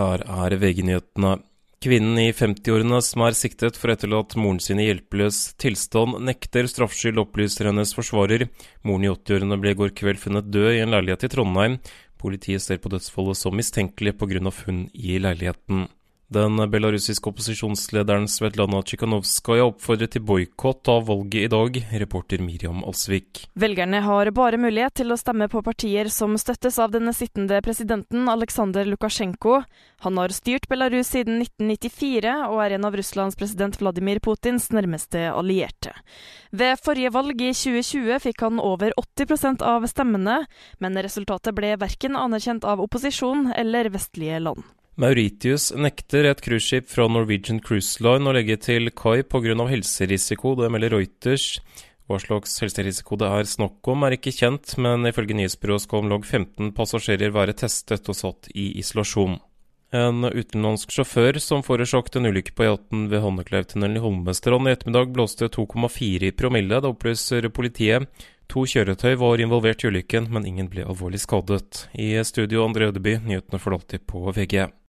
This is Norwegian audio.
Her er VG-nyhetene. Kvinnen i 50-årene som er siktet for å etterlatt moren sin i hjelpeløs tilstand, nekter straffskyld, opplyser hennes forsvarer. Moren i 80-årene ble i går kveld funnet død i en leilighet i Trondheim. Politiet ser på dødsfallet som mistenkelig pga. funn i leiligheten. Den belarusiske opposisjonslederen Svetlana Tsjikhanovskaja oppfordret til boikott av valget i dag, reporter Miriam Alsvik. Velgerne har bare mulighet til å stemme på partier som støttes av denne sittende presidenten Aleksandr Lukasjenko. Han har styrt Belarus siden 1994 og er en av Russlands president Vladimir Putins nærmeste allierte. Ved forrige valg i 2020 fikk han over 80% av stemmene, men resultatet ble verken anerkjent av opposisjon eller vestlige land. Mauritius nekter et cruiseskip fra Norwegian Cruise Line å legge til kai pga. helserisiko, det melder Reuters. Hva slags helserisiko det er snakk om, er ikke kjent, men ifølge nyhetsbyrået skal om lag 15 passasjerer være testet og satt i isolasjon. En utenlandsk sjåfør som forårsaket en ulykke på yachten ved Honnekleivtunnelen i Holmestrand i ettermiddag, blåste 2,4 i promille. Det opplyser politiet. To kjøretøy var involvert i ulykken, men ingen ble alvorlig skadet. I studio André Ødeby, nyhetene for alltid på VG.